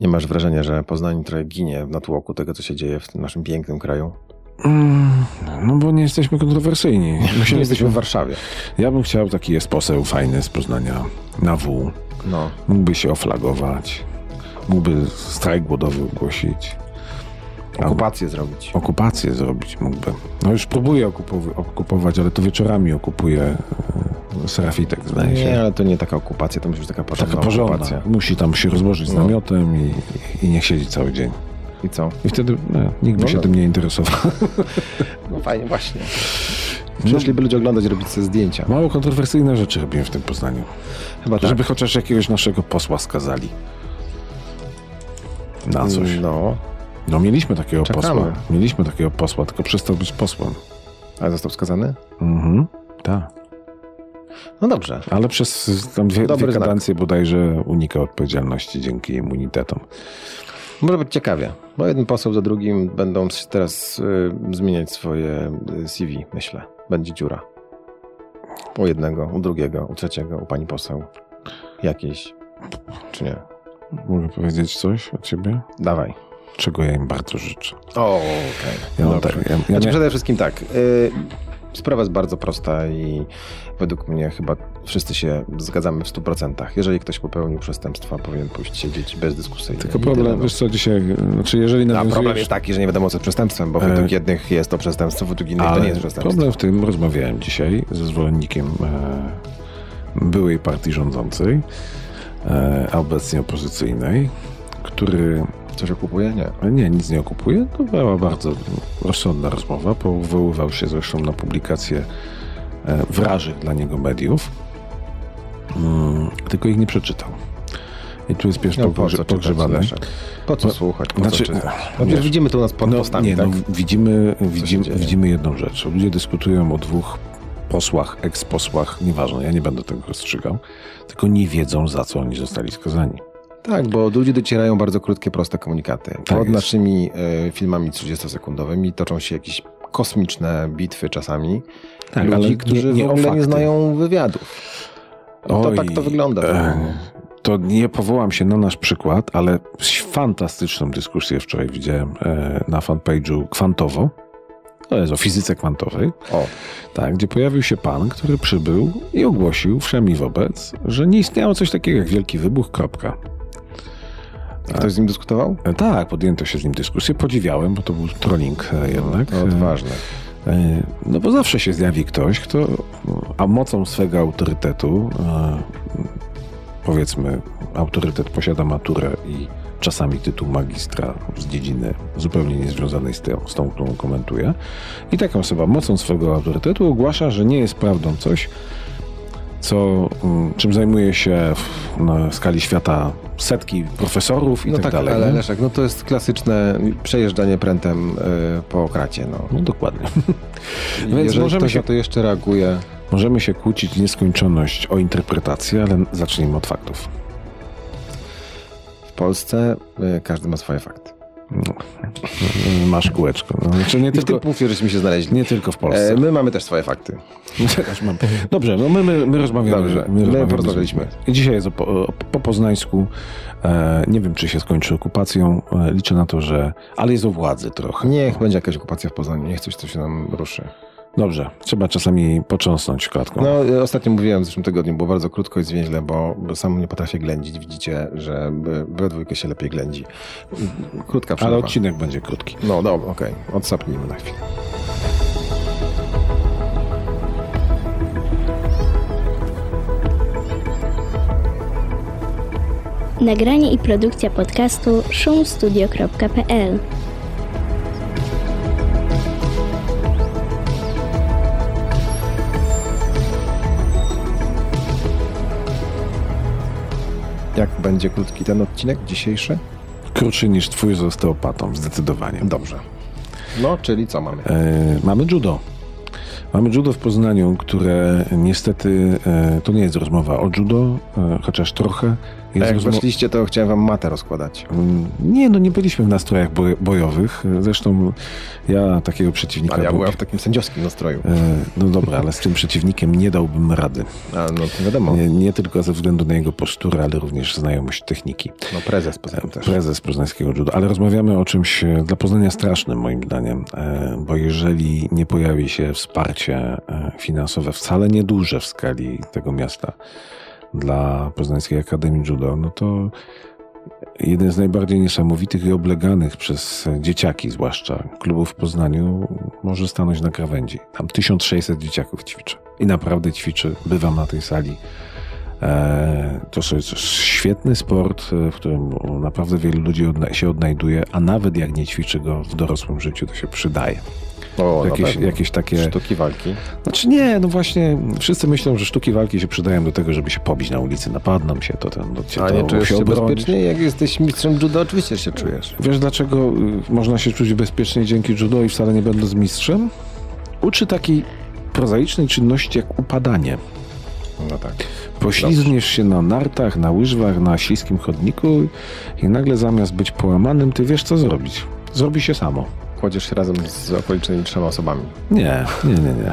Nie masz wrażenia, że Poznań trochę ginie w natłoku tego, co się dzieje w tym naszym pięknym kraju? Mm, no bo nie jesteśmy kontrowersyjni. My nie jesteśmy w Warszawie. Ja bym chciał, taki jest poseł fajny z Poznania, na W. No. Mógłby się oflagować, mógłby strajk głodowy ogłosić. Okupację zrobić. Okupację zrobić mógłby. No już okupow- okupować, ale to wieczorami okupuje e, Serafitek, zdaje się. Nie, ale to nie taka okupacja, to musi być taka porządna Taka porządna. okupacja. Musi tam się rozłożyć z No. namiotem i, i niech siedzi cały dzień. I co? I wtedy no, nikt by No się no. tym nie interesował. No fajnie, właśnie. Przyszliby ludzie oglądać, robić sobie zdjęcia. Mało kontrowersyjne rzeczy robimy w tym Poznaniu. Chyba tak. Żeby chociaż jakiegoś naszego posła skazali. Na coś. No, No mieliśmy takiego Czekamy. posła. Mieliśmy takiego posła, tylko przestał być posłem. ale został skazany? Mhm. Tak. No dobrze. Ale przez tam dwie, Dobry dwie znak. kadencje bodajże unikał odpowiedzialności dzięki immunitetom. Może być ciekawie, bo jeden poseł za drugim będą teraz y, zmieniać swoje y, CV, myślę. Będzie dziura. U jednego, u drugiego, u trzeciego, u pani poseł. Jakiejś. Czy nie? Mogę powiedzieć coś o ciebie? Dawaj. Czego ja im bardzo życzę. O, okej. Ja mam Dobrze. tak, ja, ja Znaczy nie, przede wszystkim tak. Y, sprawa jest bardzo prosta i według mnie chyba wszyscy się zgadzamy w 100%. Jeżeli ktoś popełnił przestępstwa, powinien pójść siedzieć bezdyskusyjnie. tylko problem, tyle, no. wiesz co, dzisiaj, znaczy jeżeli A nawiązujesz... problem jest taki, że nie wiadomo co jest przestępstwem, bo według E, jednych jest to przestępstwo, według innych to Ale nie jest przestępstwo. problem w tym, rozmawiałem dzisiaj ze zwolennikiem e, byłej partii rządzącej, e, a obecnie opozycyjnej, który Coś okupuje? Nie. nie, nic nie okupuje. To była bardzo rozsądna rozmowa. Powoływał się zresztą na publikacje e, wrażych dla niego mediów, mm, tylko ich nie przeczytał. I tu jest pierwszy No, po pogrze- co czytać, pogrzebany. Po co słuchać? Po znaczy, co czytać? no No, wiesz, widzimy tu nas pod No, postami, nie, tak? no, widzimy, widzimy, widzimy jedną rzecz. Ludzie dyskutują o dwóch posłach, eksposłach, nieważne, ja nie będę tego rozstrzygał, tylko nie wiedzą, za co oni zostali skazani. Tak, bo do ludzi docierają bardzo krótkie, proste komunikaty. Tak Pod jest. naszymi e, filmami 30-sekundowymi toczą się jakieś kosmiczne bitwy czasami. Tak, ludzi, ale nie- którzy nie w ogóle nie znają wywiadów. No to Oj, tak to wygląda. e, To nie powołam się na nasz przykład, ale fantastyczną dyskusję wczoraj widziałem e, na fanpage'u Kwantowo. To jest o fizyce kwantowej. O, Tak, gdzie pojawił się pan, który przybył i ogłosił wszem i wobec, że nie istniało coś takiego jak wielki wybuch, kropka. Ktoś z nim dyskutował? E, Tak, podjęto się z nim dyskusję. Podziwiałem, bo to był trolling e, jednak. To odważne. E, No bo zawsze się zjawi ktoś, kto a mocą swego autorytetu, powiedzmy, autorytet posiada maturę i czasami tytuł magistra z dziedziny zupełnie niezwiązanej z, tą, z tą, którą komentuje. I taka osoba mocą swego autorytetu ogłasza, że nie jest prawdą coś, co, mm, czym zajmuje się w, na skali świata setki profesorów i No tak, tak, dalej. ale nie? Leszek, no to jest klasyczne przejeżdżanie prętem e, po kracie. No. No dokładnie. Więc Jeżeli możemy ktoś się- na to jeszcze reaguje, Możemy się kłócić nieskończoność o interpretację, ale zacznijmy od faktów. w Polsce e, każdy ma swoje fakty. No, masz kółeczko. No, znaczy nie I w tym tylko, punkcie żeśmy się znaleźli. nie tylko w Polsce. E, my mamy też swoje fakty. Dobrze, no my, my, my rozmawiamy. Dobrze, my z- I dzisiaj jest po, po poznańsku. E, nie wiem, czy się skończy okupacją. E, liczę na to, że... Ale jest o władzy trochę. Niech będzie jakaś okupacja w Poznaniu, niech coś, co się nam ruszy. Dobrze, trzeba czasami począsnąć klatką. No, ostatnio mówiłem w zeszłym tygodniu, było bardzo krótko i zwięźle, bo, sam nie potrafię ględzić. Widzicie, że we dwójkę się lepiej ględzi. Krótka przerwa. ale odcinek będzie krótki. No dobra, okej. Odsapnijmy na chwilę. Nagranie i produkcja podcastu szumstudio.pl Jak będzie krótki ten odcinek dzisiejszy? Krótszy niż twój z osteopatą, zdecydowanie. Dobrze. No, czyli co mamy? E, mamy judo. Mamy judo w Poznaniu, które niestety, e, to nie jest rozmowa o judo, e, chociaż trochę, A jak weszliście, to chciałem wam matę rozkładać. Mm, nie, no nie byliśmy w nastrojach bojowych. Zresztą ja takiego przeciwnika... Ale ja byłem w takim sędziowskim nastroju. E, no dobra, ale z tym przeciwnikiem nie dałbym rady. A, no to wiadomo. Nie, nie, tylko ze względu na jego posturę, ale również znajomość techniki. No prezes poza tym też. Prezes poznańskiego judo. Ale rozmawiamy o czymś e, dla Poznania strasznym moim zdaniem, e, bo jeżeli nie pojawi się wsparcie finansowe, wcale nieduże w skali tego miasta, dla Poznańskiej Akademii Judo, no to jeden z najbardziej niesamowitych i obleganych przez dzieciaki, zwłaszcza klubów w Poznaniu, może stanąć na krawędzi. Tam 1600 dzieciaków ćwiczy. I naprawdę ćwiczy. Bywam na tej sali. E, to jest świetny sport, w którym naprawdę wielu ludzi się odnajduje, a nawet jak nie ćwiczy go w dorosłym życiu, to się przydaje. O, jakieś, jakieś takie... Sztuki walki? Znaczy nie, no właśnie wszyscy myślą, że sztuki walki się przydają do tego, żeby się pobić na ulicy, napadną się, to ten... To, A nie czujesz się, się bezpiecznie? Jak jesteś mistrzem judo, oczywiście się czujesz. Wiesz dlaczego y, można się czuć bezpiecznie dzięki judo i wcale nie będąc mistrzem? Uczy takiej prozaicznej czynności jak upadanie. No tak. Poślizgniesz się na nartach, na łyżwach, na śliskim chodniku i nagle zamiast być połamanym, ty wiesz co zrobić. Zrobi się samo kładziesz się razem z okolicznymi trzema osobami. Nie, nie, nie, nie.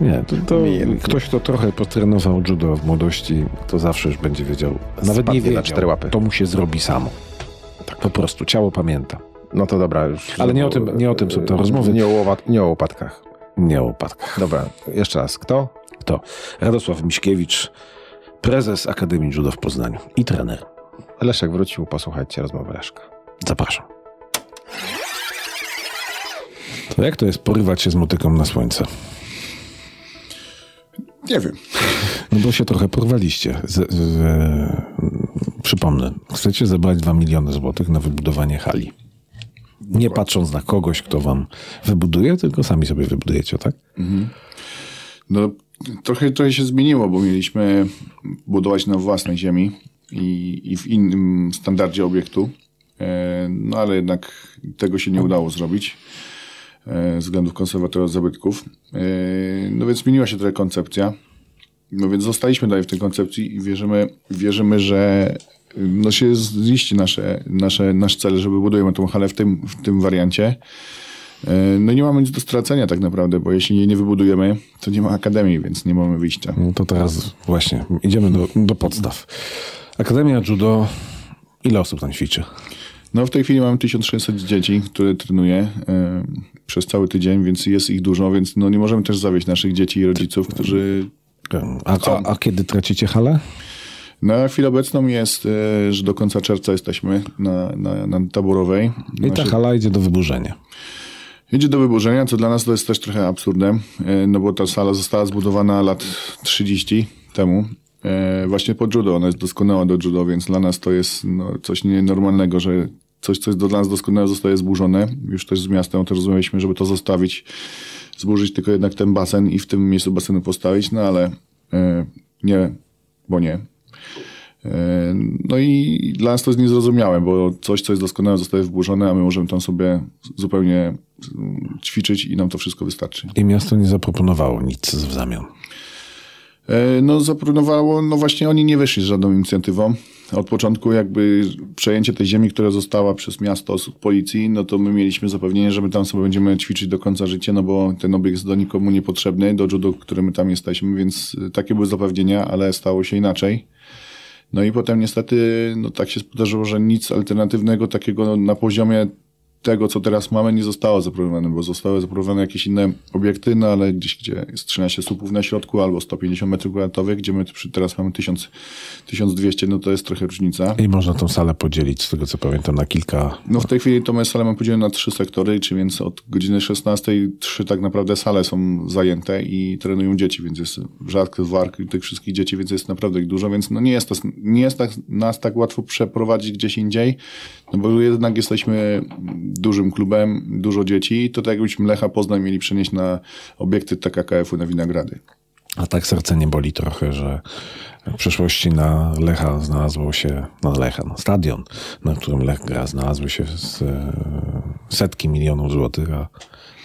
Nie, to, to ktoś, kto trochę potrenował judo w młodości, to zawsze już będzie wiedział. Nawet nie wiedział, na cztery łapy. to mu się zrobi samo. Tak. Po prostu, ciało pamięta. No to dobra już. Ale nie o tym, nie o tym są te rozmowy. Nie o, łopat, nie o łopatkach. Nie o łopatkach. Dobra, jeszcze raz. Kto? Kto? Radosław Miśkiewicz, prezes Akademii Judo w Poznaniu i trener. Leszek wrócił, posłuchajcie rozmowy Leszka. Zapraszam. To jak to jest porywać się z motyką na słońce? Nie wiem. No bo się trochę porwaliście. Z, z, e, przypomnę, chcecie zebrać 2 miliony złotych na wybudowanie hali. Nie patrząc na kogoś, kto wam wybuduje, tylko sami sobie wybudujecie, tak? Mhm. No trochę, trochę się zmieniło, bo mieliśmy budować na własnej ziemi i, i w innym standardzie obiektu. E, no ale jednak tego się nie udało zrobić. E, z względów konserwatora zabytków. E, no więc zmieniła się trochę koncepcja. No więc zostaliśmy dalej w tej koncepcji i wierzymy, wierzymy że no się ziści nasze, nasze, nasz cel, żeby budujemy tą halę w tym, w tym wariancie. E, no nie mamy nic do stracenia tak naprawdę, bo jeśli jej nie wybudujemy, to nie ma akademii, więc nie mamy wyjścia. No to teraz właśnie idziemy do, do podstaw. Akademia Judo, ile osób tam ćwiczy? No w tej chwili mamy 1600 dzieci, które trenuje e, przez cały tydzień, więc jest ich dużo, więc no nie możemy też zawieść naszych dzieci i rodziców, którzy... A, a, a kiedy tracicie halę? Na chwilę obecną jest, e, że do końca czerwca jesteśmy na, na, na taborowej. I ta hala idzie do wyburzenia. Idzie do wyburzenia, co dla nas to jest też trochę absurdem, e, no bo ta sala została zbudowana lat 30 temu. Właśnie pod judo, ona jest doskonała do judo, więc dla nas to jest no, coś nienormalnego, że coś, co jest dla nas doskonałe, zostaje zburzone. Już też z miastem o tym rozmawialiśmy, żeby to zostawić, zburzyć tylko jednak ten basen i w tym miejscu basenu postawić, no ale e, nie, bo nie. E, no i dla nas to jest niezrozumiałe, bo coś, co jest doskonałe, zostaje wburzone, a my możemy tam sobie zupełnie ćwiczyć i nam to wszystko wystarczy. I miasto nie zaproponowało nic w zamian. E, no zaproponowało, no właśnie oni nie wyszli z żadną inicjatywą. Od początku jakby przejęcie tej ziemi, która została przez miasto z policji, no to my mieliśmy zapewnienie, że my tam sobie będziemy ćwiczyć do końca życia, no bo ten obiekt jest do nikomu niepotrzebny, do judo, który my tam jesteśmy, więc takie były zapewnienia, ale stało się inaczej. No i potem niestety no tak się zdarzyło, że nic alternatywnego takiego na poziomie tego, co teraz mamy, nie zostało zaproponowane, bo zostały zaproponowane jakieś inne obiekty, no ale gdzieś, gdzie jest 13 słupów na środku albo 150 metrów kwadratowych, gdzie my teraz mamy 1000, 1200, no to jest trochę różnica. I można tą salę podzielić, z tego co pamiętam, na kilka... No w tej chwili tą salę mamy podzielone na trzy sektory, czy więc od godziny 16 trzy tak naprawdę sale są zajęte i trenują dzieci, więc jest rzadko wark tych wszystkich dzieci, więc jest naprawdę ich dużo, więc no nie jest, to, nie jest tak, nas tak łatwo przeprowadzić gdzieś indziej, no bo jednak jesteśmy dużym klubem, dużo dzieci, to tak jakbyśmy Lecha Poznań mieli przenieść na obiekty TKKF-u na Winagrady. A tak serce nie boli trochę, że w przeszłości na Lecha znalazło się, na Lecha, na stadion, na którym Lech gra, znalazły się z, setki milionów złotych, a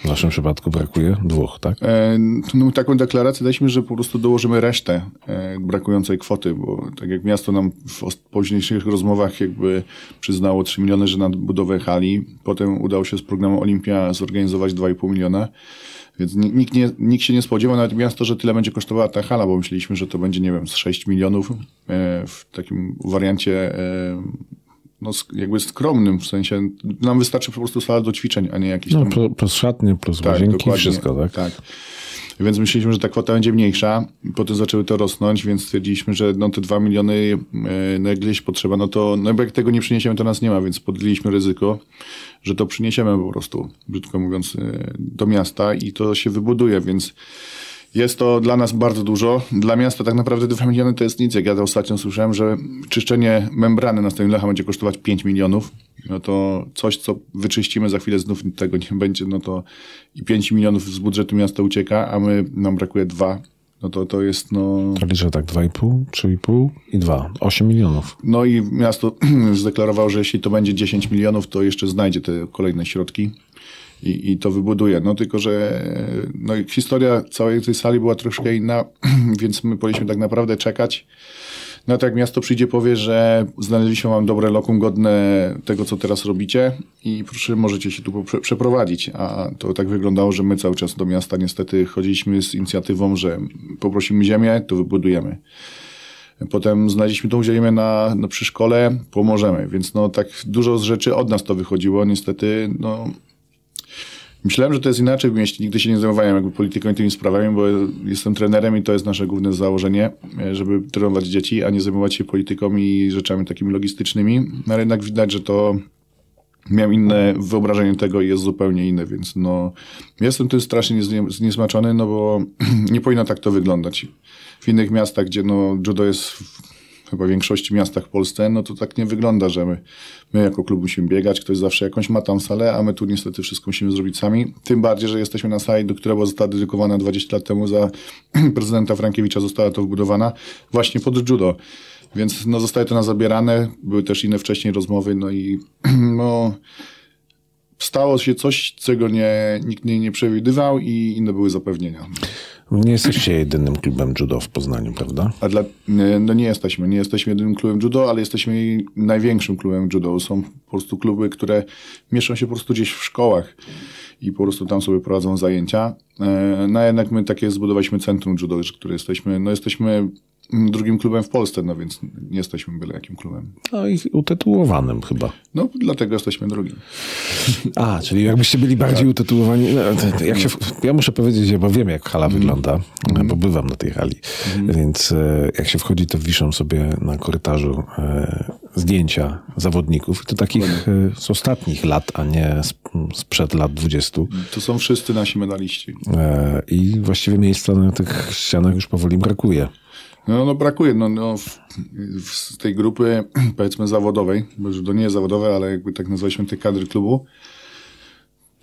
w naszym przypadku brakuje dwóch, tak? E, no, taką deklarację daliśmy, że po prostu dołożymy resztę e, brakującej kwoty, bo tak jak miasto nam w późniejszych rozmowach jakby przyznało 3 miliony, że na budowę hali, potem udało się z programu Olimpia zorganizować 2,5 miliona. Więc nikt, nie, nikt się nie spodziewał, nawet miasto, że tyle będzie kosztowała ta hala, bo myśleliśmy, że to będzie, nie wiem, z 6 milionów e, w takim wariancie e, no, jakby skromnym, w sensie nam wystarczy po prostu sala do ćwiczeń, a nie jakiś no, tam... plus szatnie, plus tak, łazienki, wszystko, tak? Tak. Więc myśleliśmy, że ta kwota będzie mniejsza. Potem zaczęły to rosnąć, więc stwierdziliśmy, że no te dwa miliony, e, no jak gdzieś potrzeba, no to no jak tego nie przyniesiemy, to nas nie ma, więc podjęliśmy ryzyko, że to przyniesiemy po prostu, brzydko mówiąc, e, do miasta i to się wybuduje, więc jest to dla nas bardzo dużo. Dla miasta tak naprawdę 2 miliony to jest nic. Jak ja to ostatnio słyszałem, że czyszczenie membrany na Lecha będzie kosztować 5 milionów, no to coś, co wyczyścimy za chwilę znów tego nie będzie, no to i 5 milionów z budżetu miasta ucieka, a my nam brakuje 2 no to to jest no... To liczę tak 2,5, 3,5 i 2, 8 milionów. No i miasto zdeklarowało, że jeśli to będzie 10 milionów, to jeszcze znajdzie te kolejne środki i, i to wybuduje. No tylko, że no, historia całej tej sali była troszkę inna, więc my powinniśmy tak naprawdę czekać. No to jak miasto przyjdzie, powie, że znaleźliśmy wam dobre lokum godne tego, co teraz robicie i proszę, możecie się tu przeprowadzić. A to tak wyglądało, że my cały czas do miasta niestety chodziliśmy z inicjatywą, że poprosimy ziemię, to wybudujemy. Potem znaleźliśmy tą ziemię na, na przy szkole, pomożemy. Więc no tak dużo z rzeczy od nas to wychodziło. Niestety, no Myślałem, że to jest inaczej mieście. Nigdy się nie zajmowałem jakby polityką i tymi sprawami, bo jestem trenerem i to jest nasze główne założenie, żeby trenować dzieci, a nie zajmować się polityką i rzeczami takimi logistycznymi. No, ale jednak widać, że to miałem inne wyobrażenie tego i jest zupełnie inne, więc no jestem tym strasznie zniesmaczony, no bo nie powinno tak to wyglądać. W innych miastach, gdzie no judo jest chyba większości miastach w Polsce, no to tak nie wygląda, że my, my jako klub musimy biegać, ktoś zawsze jakąś ma tam salę, a my tu niestety wszystko musimy zrobić sami. Tym bardziej, że jesteśmy na sali, do której została dedykowana 20 lat temu za prezydenta Frankiewicza, została to wbudowana właśnie pod judo. Więc no, zostaje to na zabierane, były też inne wcześniej rozmowy, no i no, stało się coś, czego nie, nikt nie, nie przewidywał i inne były zapewnienia. Nie jesteście jedynym klubem judo w Poznaniu, prawda? A dla, no nie jesteśmy. Nie jesteśmy jedynym klubem judo, ale jesteśmy największym klubem judo. Są po prostu kluby, które mieszczą się po prostu gdzieś w szkołach i po prostu tam sobie prowadzą zajęcia. E, no jednak my takie zbudowaliśmy centrum judo, które jesteśmy, no jesteśmy drugim klubem w Polsce, no więc nie jesteśmy byle jakim klubem. No i utytułowanym chyba. No, dlatego jesteśmy drugim. A, czyli jakbyście byli bardziej tak. utytułowani. No, jak się, ja muszę powiedzieć, bo wiem, jak hala mm. wygląda, mm. bo bywam na tej hali. Mm. Więc e, jak się wchodzi, to wiszą sobie na korytarzu e, zdjęcia zawodników. To takich e, z ostatnich lat, a nie sprzed lat 20. To są wszyscy nasi medaliści. I właściwie miejsca na tych ścianach już powoli brakuje. No, no brakuje. No, no z tej grupy, powiedzmy, zawodowej, bo to nie jest zawodowe, ale jakby tak nazwaliśmy tej kadry klubu,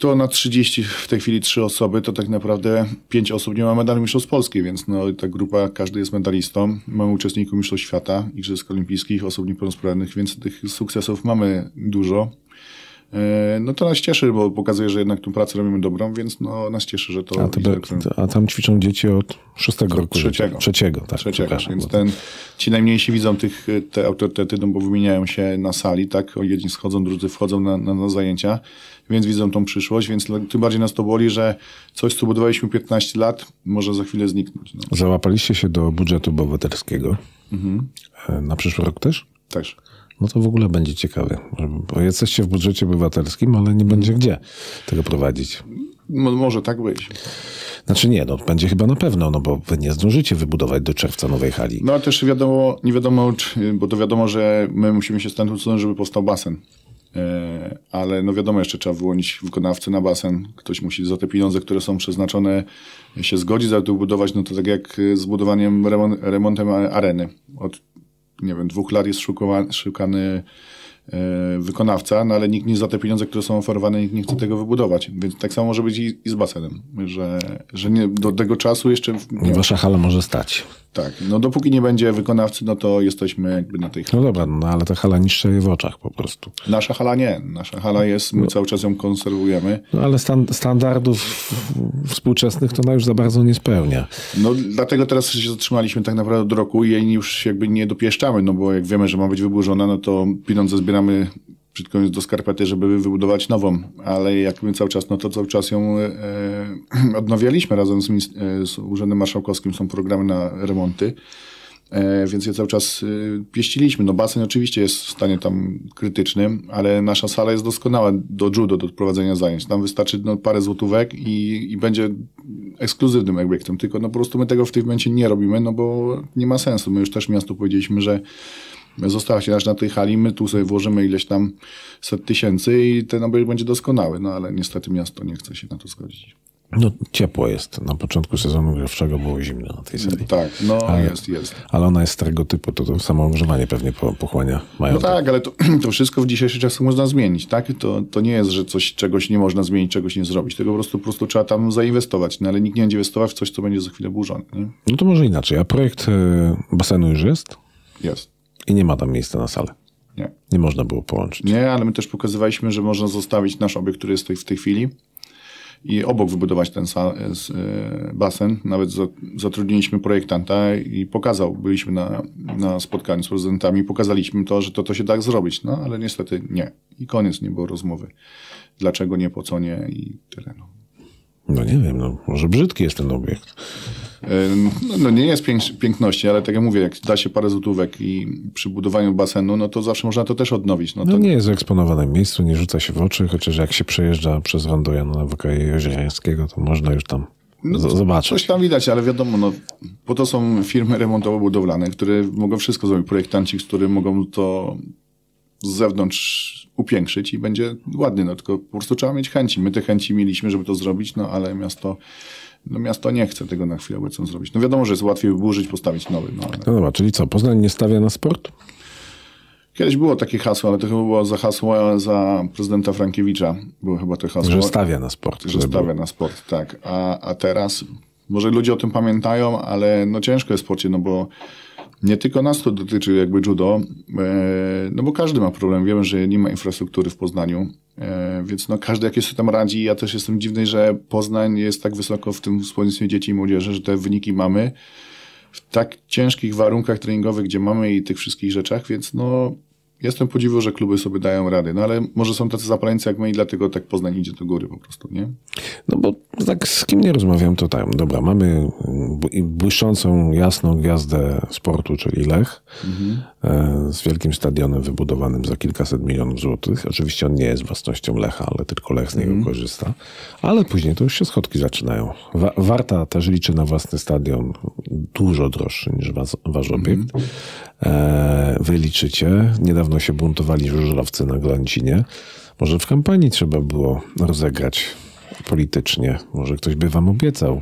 to na 30, w tej chwili trzy osoby, to tak naprawdę pięć osób nie ma medalu Mistrzostw Polski, więc no, ta grupa, każdy jest medalistą. Mamy uczestników Mistrzostw Świata, Igrzysk Olimpijskich, osób niepełnosprawnych, więc tych sukcesów mamy dużo. E, no to nas cieszy, bo pokazuje, że jednak tę pracę robimy dobrą, więc no, nas cieszy, że to... A, be, a tam ćwiczą dzieci od szóstego roku Trzeciego. Trzeciego, tak. Trzeciego, więc ten, ci najmniejsi widzą tych, te autorytety, no bo wymieniają się na sali, tak? Jedni schodzą, drudzy wchodzą na, na, na zajęcia, więc widzą tą przyszłość, więc tym bardziej nas to boli, że coś, co budowaliśmy 15 lat, może za chwilę zniknąć. No. Załapaliście się do budżetu obywatelskiego. Mhm. E, na przyszły rok też? Też no to w ogóle będzie ciekawe. Bo jesteście w budżecie obywatelskim, ale nie będzie gdzie tego prowadzić. No, może tak być. Znaczy nie, no będzie chyba na pewno, no bo wy nie zdążycie wybudować do czerwca nowej hali. No ale też wiadomo, nie wiadomo, czy, bo to wiadomo, że my musimy się stąd usunąć, żeby powstał basen. E, ale no wiadomo, jeszcze trzeba wyłonić wykonawcę na basen. Ktoś musi za te pieniądze, które są przeznaczone, się zgodzić za to budować. No to tak jak z budowaniem, remont, remontem areny. Od nie wiem, dwóch lat jest szukany wykonawca, no ale nikt nie za te pieniądze, które są oferowane, nikt nie chce tego wybudować. Więc tak samo może być i, i z basenem, że, że nie, do tego czasu jeszcze... Nie, Wasza hala może stać. tak, no dopóki nie będzie wykonawcy, no to jesteśmy jakby na tej No dobra, no ale ta hala niszczy w oczach po prostu. Nasza hala nie. Nasza hala jest, my cały czas ją konserwujemy. No ale stan standardów współczesnych to ona już za bardzo nie spełnia. No dlatego teraz się zatrzymaliśmy tak naprawdę od roku i jej już jakby nie dopieszczamy, no bo jak wiemy, że ma być wyburzona, no to pieniądze zbieramy mówiąc, do skarpety, żeby wybudować nową, ale jak my cały czas, no to cały czas ją e, odnawialiśmy razem z, e, z Urzędem Marszałkowskim, są programy na remonty, e, więc je cały czas e, pieściliśmy. No basen oczywiście jest w stanie tam krytycznym, ale nasza sala jest doskonała do judo, do prowadzenia zajęć. Tam wystarczy no, parę złotówek i, i będzie ekskluzywnym obiektem, tylko no po prostu my tego w tym momencie nie robimy, no bo nie ma sensu. My już też miastu powiedzieliśmy, że została się na tej hali, my tu sobie włożymy ileś tam set tysięcy i ten obiekt będzie doskonały, no ale niestety miasto nie chce się na to zgodzić. No ciepło jest. Na początku sezonu grzewczego było zimno na tej sali. Tak, no ale, jest, jest. Ale ona jest starego typu, to, to samo ogrzewanie pewnie pochłania. Mają no tak, ale to, to wszystko w dzisiejszych czasach można zmienić, tak? To, to nie jest, że coś, czegoś nie można zmienić, czegoś nie zrobić. Tego po prostu, po prostu trzeba tam zainwestować, no ale nikt nie będzie inwestować w coś, co będzie za chwilę burzone. Nie? No to może inaczej. A projekt basenu już jest? Jest. I nie ma tam miejsca na salę. Nie. Nie można było połączyć. Nie, ale my też pokazywaliśmy, że można zostawić nasz obiekt, który jest w tej chwili i obok wybudować ten basen. Nawet zatrudniliśmy projektanta i pokazał, byliśmy na, na spotkaniu z prezydentami, pokazaliśmy to, że to, to się da zrobić, no ale niestety nie. I koniec, nie było rozmowy. Dlaczego nie, po co nie i tyle. No. No nie wiem, no, może brzydki jest ten obiekt. No, no, nie jest pięk piękności, ale tak jak mówię, jak da się parę złotówek i przy budowaniu basenu, no to zawsze można to też odnowić. No, to... nie jest w eksponowanym miejscu, nie rzuca się w oczy, chociaż jak się przejeżdża przez rondo Jana Wakajeziańskiego, to można już tam no, zobaczyć. Coś tam widać, ale wiadomo, no, po to są firmy remontowo-budowlane, które mogą wszystko zrobić, projektanci, z których mogą to z zewnątrz upiększyć i będzie ładny, no tylko po prostu trzeba mieć chęci. My te chęci mieliśmy, żeby to zrobić, no ale miasto no miasto nie chce tego na chwilę obecną zrobić. No wiadomo, że jest łatwiej wyburzyć, postawić nowy. No, ale... no dobra, czyli co, Poznań nie stawia na sport? Kiedyś było takie hasło, ale to chyba było za hasło za prezydenta Frankiewicza. Było chyba to hasło. Że stawia na sport. Że stawia było. na sport, tak. A, a teraz, może ludzie o tym pamiętają, ale no ciężko jest w sporcie, no bo nie tylko nas to dotyczy jakby judo, e, no bo każdy ma problem. Wiemy, że nie ma infrastruktury w Poznaniu, e, więc no każdy jakie sobie tam radzi. Ja też jestem dziwny, że Poznań jest tak wysoko w tym wspólnictwie dzieci i młodzieży, że te wyniki mamy w tak ciężkich warunkach treningowych, gdzie mamy i tych wszystkich rzeczach, więc no jestem podziwu, że kluby sobie dają rady. No ale może są tacy zapaleńcy jak my i dlatego tak Poznań idzie do góry po prostu, nie? No bo tak z kim nie rozmawiam, to tam, dobra, mamy błyszczącą, jasną gwiazdę sportu, czyli Lech, mhm. Z wielkim stadionem wybudowanym za kilkaset milionów złotych. Oczywiście on nie jest własnością Lecha, ale tylko Lech z niego mhm. korzysta. Ale później to już się schodki zaczynają. Wa Warta też liczy na własny stadion dużo droższy niż was, wasz obiekt. Mhm. E, wy liczycie. Niedawno się buntowali żużlowcy na Glancinie. Może w kampanii trzeba było rozegrać politycznie. Może ktoś by wam obiecał.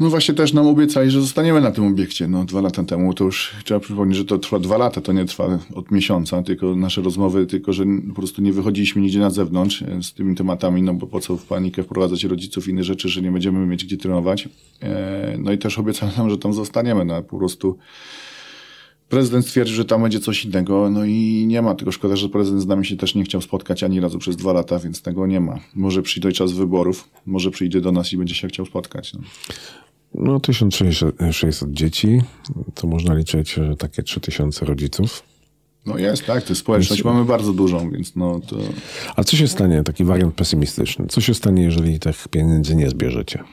No właśnie też nam obiecali, że zostaniemy na tym obiekcie. No dwa lata temu to już trzeba przypomnieć, że to trwa dwa lata, to nie trwa od miesiąca, tylko nasze rozmowy, tylko że po prostu nie wychodziliśmy nigdzie na zewnątrz e, z tymi tematami, no bo po co w panikę wprowadzać rodziców inne rzeczy, że nie będziemy mieć gdzie trenować. E, no i też obiecali nam, że tam zostaniemy, no po prostu Prezydent stwierdził, że tam będzie coś innego, no i nie ma. Tylko szkoda, że prezydent z nami się też nie chciał spotkać ani razu przez dwa lata, więc tego nie ma. Może przyjdzie czas wyborów, może przyjdzie do nas i będzie się chciał spotkać. No. No 1600 dzieci, to można liczyć, że takie 3000 rodziców. No jest, tak, to społeczność więc... mamy bardzo dużą, więc no to... A co się stanie, taki wariant pesymistyczny, co się stanie, jeżeli tych pieniędzy nie zbierzecie?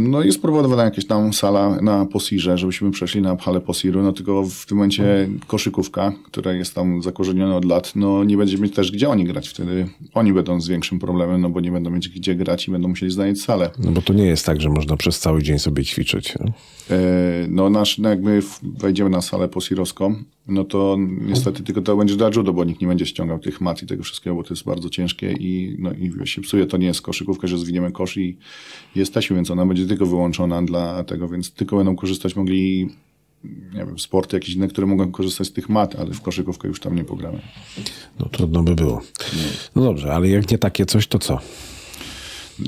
No jest proponowana jakaś tam sala na Posirze, żebyśmy przeszli na halę Posiru, no tylko w tym momencie koszykówka, która jest tam zakorzeniona od lat, no nie będzie mieć też gdzie oni grać. Wtedy oni będą z większym problemem, no bo nie będą mieć gdzie grać i będą musieli znaleźć salę. No bo to nie jest tak, że można przez cały dzień sobie ćwiczyć. No, no nasz, no jak my wejdziemy na salę Posirowską, no to niestety tylko to będzie dla judo, bo nikt nie będzie ściągał tych mat i tego wszystkiego, bo to jest bardzo ciężkie i, no, i się psuje. To nie jest koszykówka, że zwiniemy kosz i jesteśmy, więc ona będzie tylko wyłączona dla tego, więc tylko będą korzystać mogli nie wiem, sporty jakieś inne, które mogą korzystać z tych mat, ale w koszykówkę już tam nie pogramy. No trudno by było. No dobrze, ale jak nie takie coś, to co?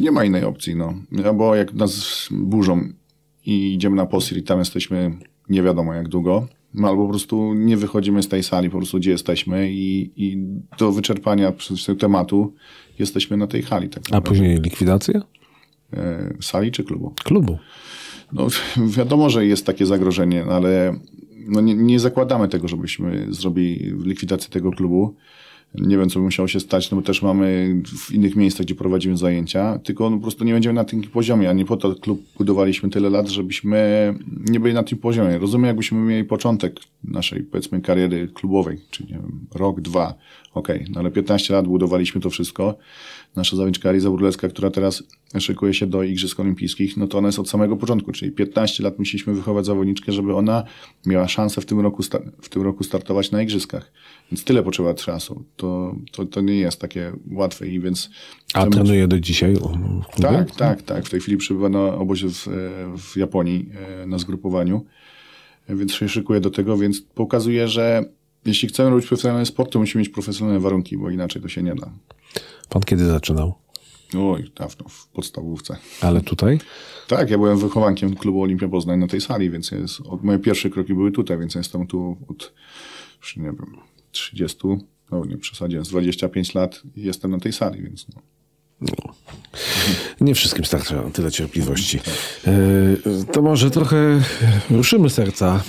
Nie ma innej opcji, no. Albo jak nas burzą i idziemy na posir i tam jesteśmy nie wiadomo jak długo, no albo po prostu nie wychodzimy z tej sali, po prostu gdzie jesteśmy i, i do wyczerpania tematu jesteśmy na tej hali. Tak A później likwidacja? E, sali czy klubu? Klubu. No, wiadomo, że jest takie zagrożenie, ale no nie, nie zakładamy tego, żebyśmy zrobili likwidację tego klubu. Nie wiem, co by musiało się stać, no bo też mamy w innych miejscach, gdzie prowadzimy zajęcia, tylko no po prostu nie będziemy na tym poziomie, a nie po to klub budowaliśmy tyle lat, żebyśmy nie byli na tym poziomie. Rozumiem, jakbyśmy mieli początek naszej, powiedzmy, kariery klubowej, czyli nie wiem, rok, dwa, okej, okay. no ale 15 lat budowaliśmy to wszystko. Nasza zawodniczka Eliza Burleska, która teraz szykuje się do Igrzysk Olimpijskich, no to ona jest od samego początku, czyli 15 lat musieliśmy wychować zawodniczkę, żeby ona miała szansę w tym roku, w tym roku startować na Igrzyskach. Więc tyle potrzeba czasu. To, to, to nie jest takie łatwe i więc... A trenuje do dzisiaj? Tak, tak, tak. W tej chwili przebywa na obozie w, w Japonii e, na zgrupowaniu, więc się szykuje do tego, więc pokazuje, że jeśli chcemy robić profesjonalny sport, to musimy mieć profesjonalne warunki, bo inaczej to się nie da. Pan kiedy zaczynał? Oj, dawno, w podstawówce. Ale tutaj? Tak, ja byłem wychowankiem klubu Olimpia Poznań na tej sali, więc jest, od, moje pierwsze kroki były tutaj, więc jestem tu od, już nie wiem, 30, no nie przesadziłem, z 25 lat jestem na tej sali, więc no. No. Nie wszystkim starcza tyle cierpliwości. E, to może trochę ruszymy serca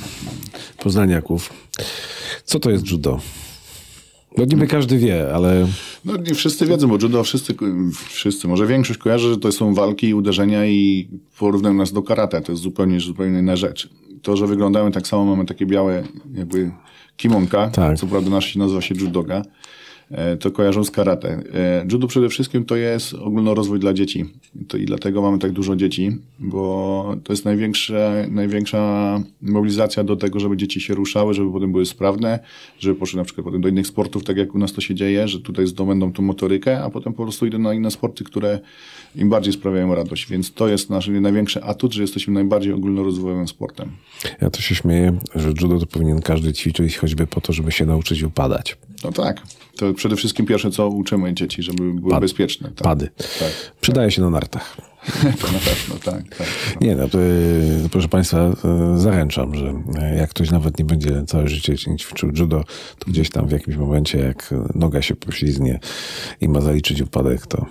poznaniaków. Co to jest judo? No niby każdy wie, ale... No nie wszyscy wiedzą, bo judo wszyscy, wszyscy, może większość kojarzy, że to są walki i uderzenia i porównują nas do karate. To jest zupełnie, zupełnie inna rzecz. To, że wyglądamy tak samo, mamy takie białe jakby kimonka, tak. co prawda nasz się nazywa się judoga, to kojarzą z karate. E, judo przede wszystkim to jest ogólnorozwój dla dzieci. To I dlatego mamy tak dużo dzieci, bo to jest największa, największa mobilizacja do tego, żeby dzieci się ruszały, żeby potem były sprawne, żeby poszły na przykład potem do innych sportów, tak jak u nas to się dzieje, że tutaj zdobędą tą motorykę, a potem po prostu idą na inne sporty, które im bardziej sprawiają radość. Więc to jest nasz największy atut, że jesteśmy najbardziej ogólnorozwojowym sportem. Ja to się śmieję, że judo to powinien każdy ćwiczyć choćby po to, żeby się nauczyć upadać. No tak. To przede wszystkim pierwsze, co uczymy dzieci, żeby były Pad, bezpieczne. Tak. Pady. Tak. Przydaje się na nartach. to na pewno, tak. tak Nie no, to, proszę Państwa, zaręczam, że jak ktoś nawet nie będzie całe życie ćwiczył judo, to gdzieś tam w jakimś momencie, jak noga się poślizgnie i ma zaliczyć upadek, to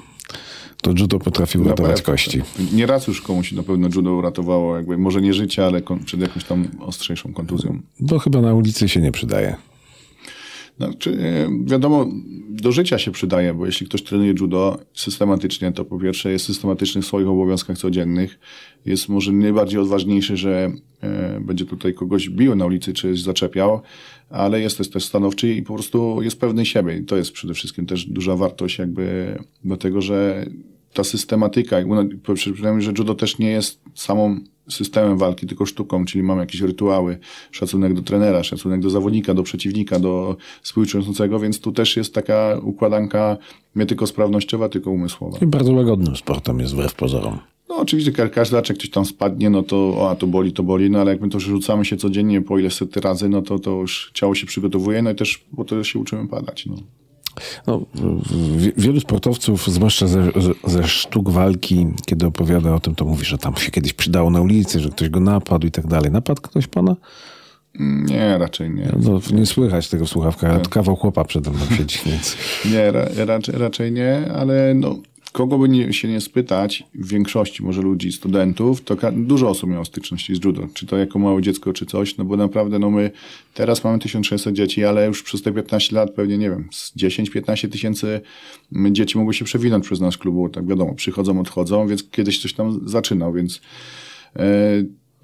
to judo potrafił ratować kości. Nie raz już komuś na pewno judo uratowało, jakby może nie życie, ale przed jakąś tam ostrzejszą kontuzją. Bo chyba na ulicy się nie przydaje. Znaczy, wiadomo, do życia się przydaje, bo jeśli ktoś trenuje judo systematycznie, to po pierwsze jest systematyczny w swoich obowiązkach codziennych, jest może najbardziej odważniejszy, że e, będzie tutaj kogoś bił na ulicy, czy zaczepiał, ale jest też, stanowczy i po prostu jest pewny siebie. I to jest przede wszystkim też duża wartość jakby do tego, że ta systematyka, przynajmniej, że judo też nie jest samą systemem walki, tylko sztuką, czyli mamy jakieś rytuały, szacunek do trenera, szacunek do zawodnika, do przeciwnika, do współuczestniczącego, więc tu też jest taka układanka nie tylko sprawnościowa, tylko umysłowa. I bardzo łagodnym sportem jest wbrew pozorom. No oczywiście każdy raczek ktoś tam spadnie, no to o, a to boli, to boli, no ale jak my to rzucamy się codziennie po ile sety razy, no to, to już ciało się przygotowuje, no i też po to się uczymy padać. No. No, wielu sportowców, zwłaszcza ze, ze, sztuk walki, kiedy opowiada o tym, to mówi, że tam się kiedyś przydało na ulicy, że ktoś go napadł i tak dalej. Napadł ktoś pana? Nie, raczej nie. No, nie słychać tego w słuchawkach, ale kawał chłopa przede mną siedzi, więc... Nie, ra, raczej, raczej nie, ale no, kogo by nie, się nie spytać, w większości może ludzi, studentów, to dużo osób miało styczności z judo, czy to jako małe dziecko, czy coś, no bo naprawdę, no my teraz mamy 1600 dzieci, ale już przez te 15 lat pewnie, nie wiem, z 10-15 tysięcy dzieci mogło się przewinąć przez nasz klub, bo tak wiadomo, przychodzą, odchodzą, więc kiedyś coś tam zaczynał, więc e,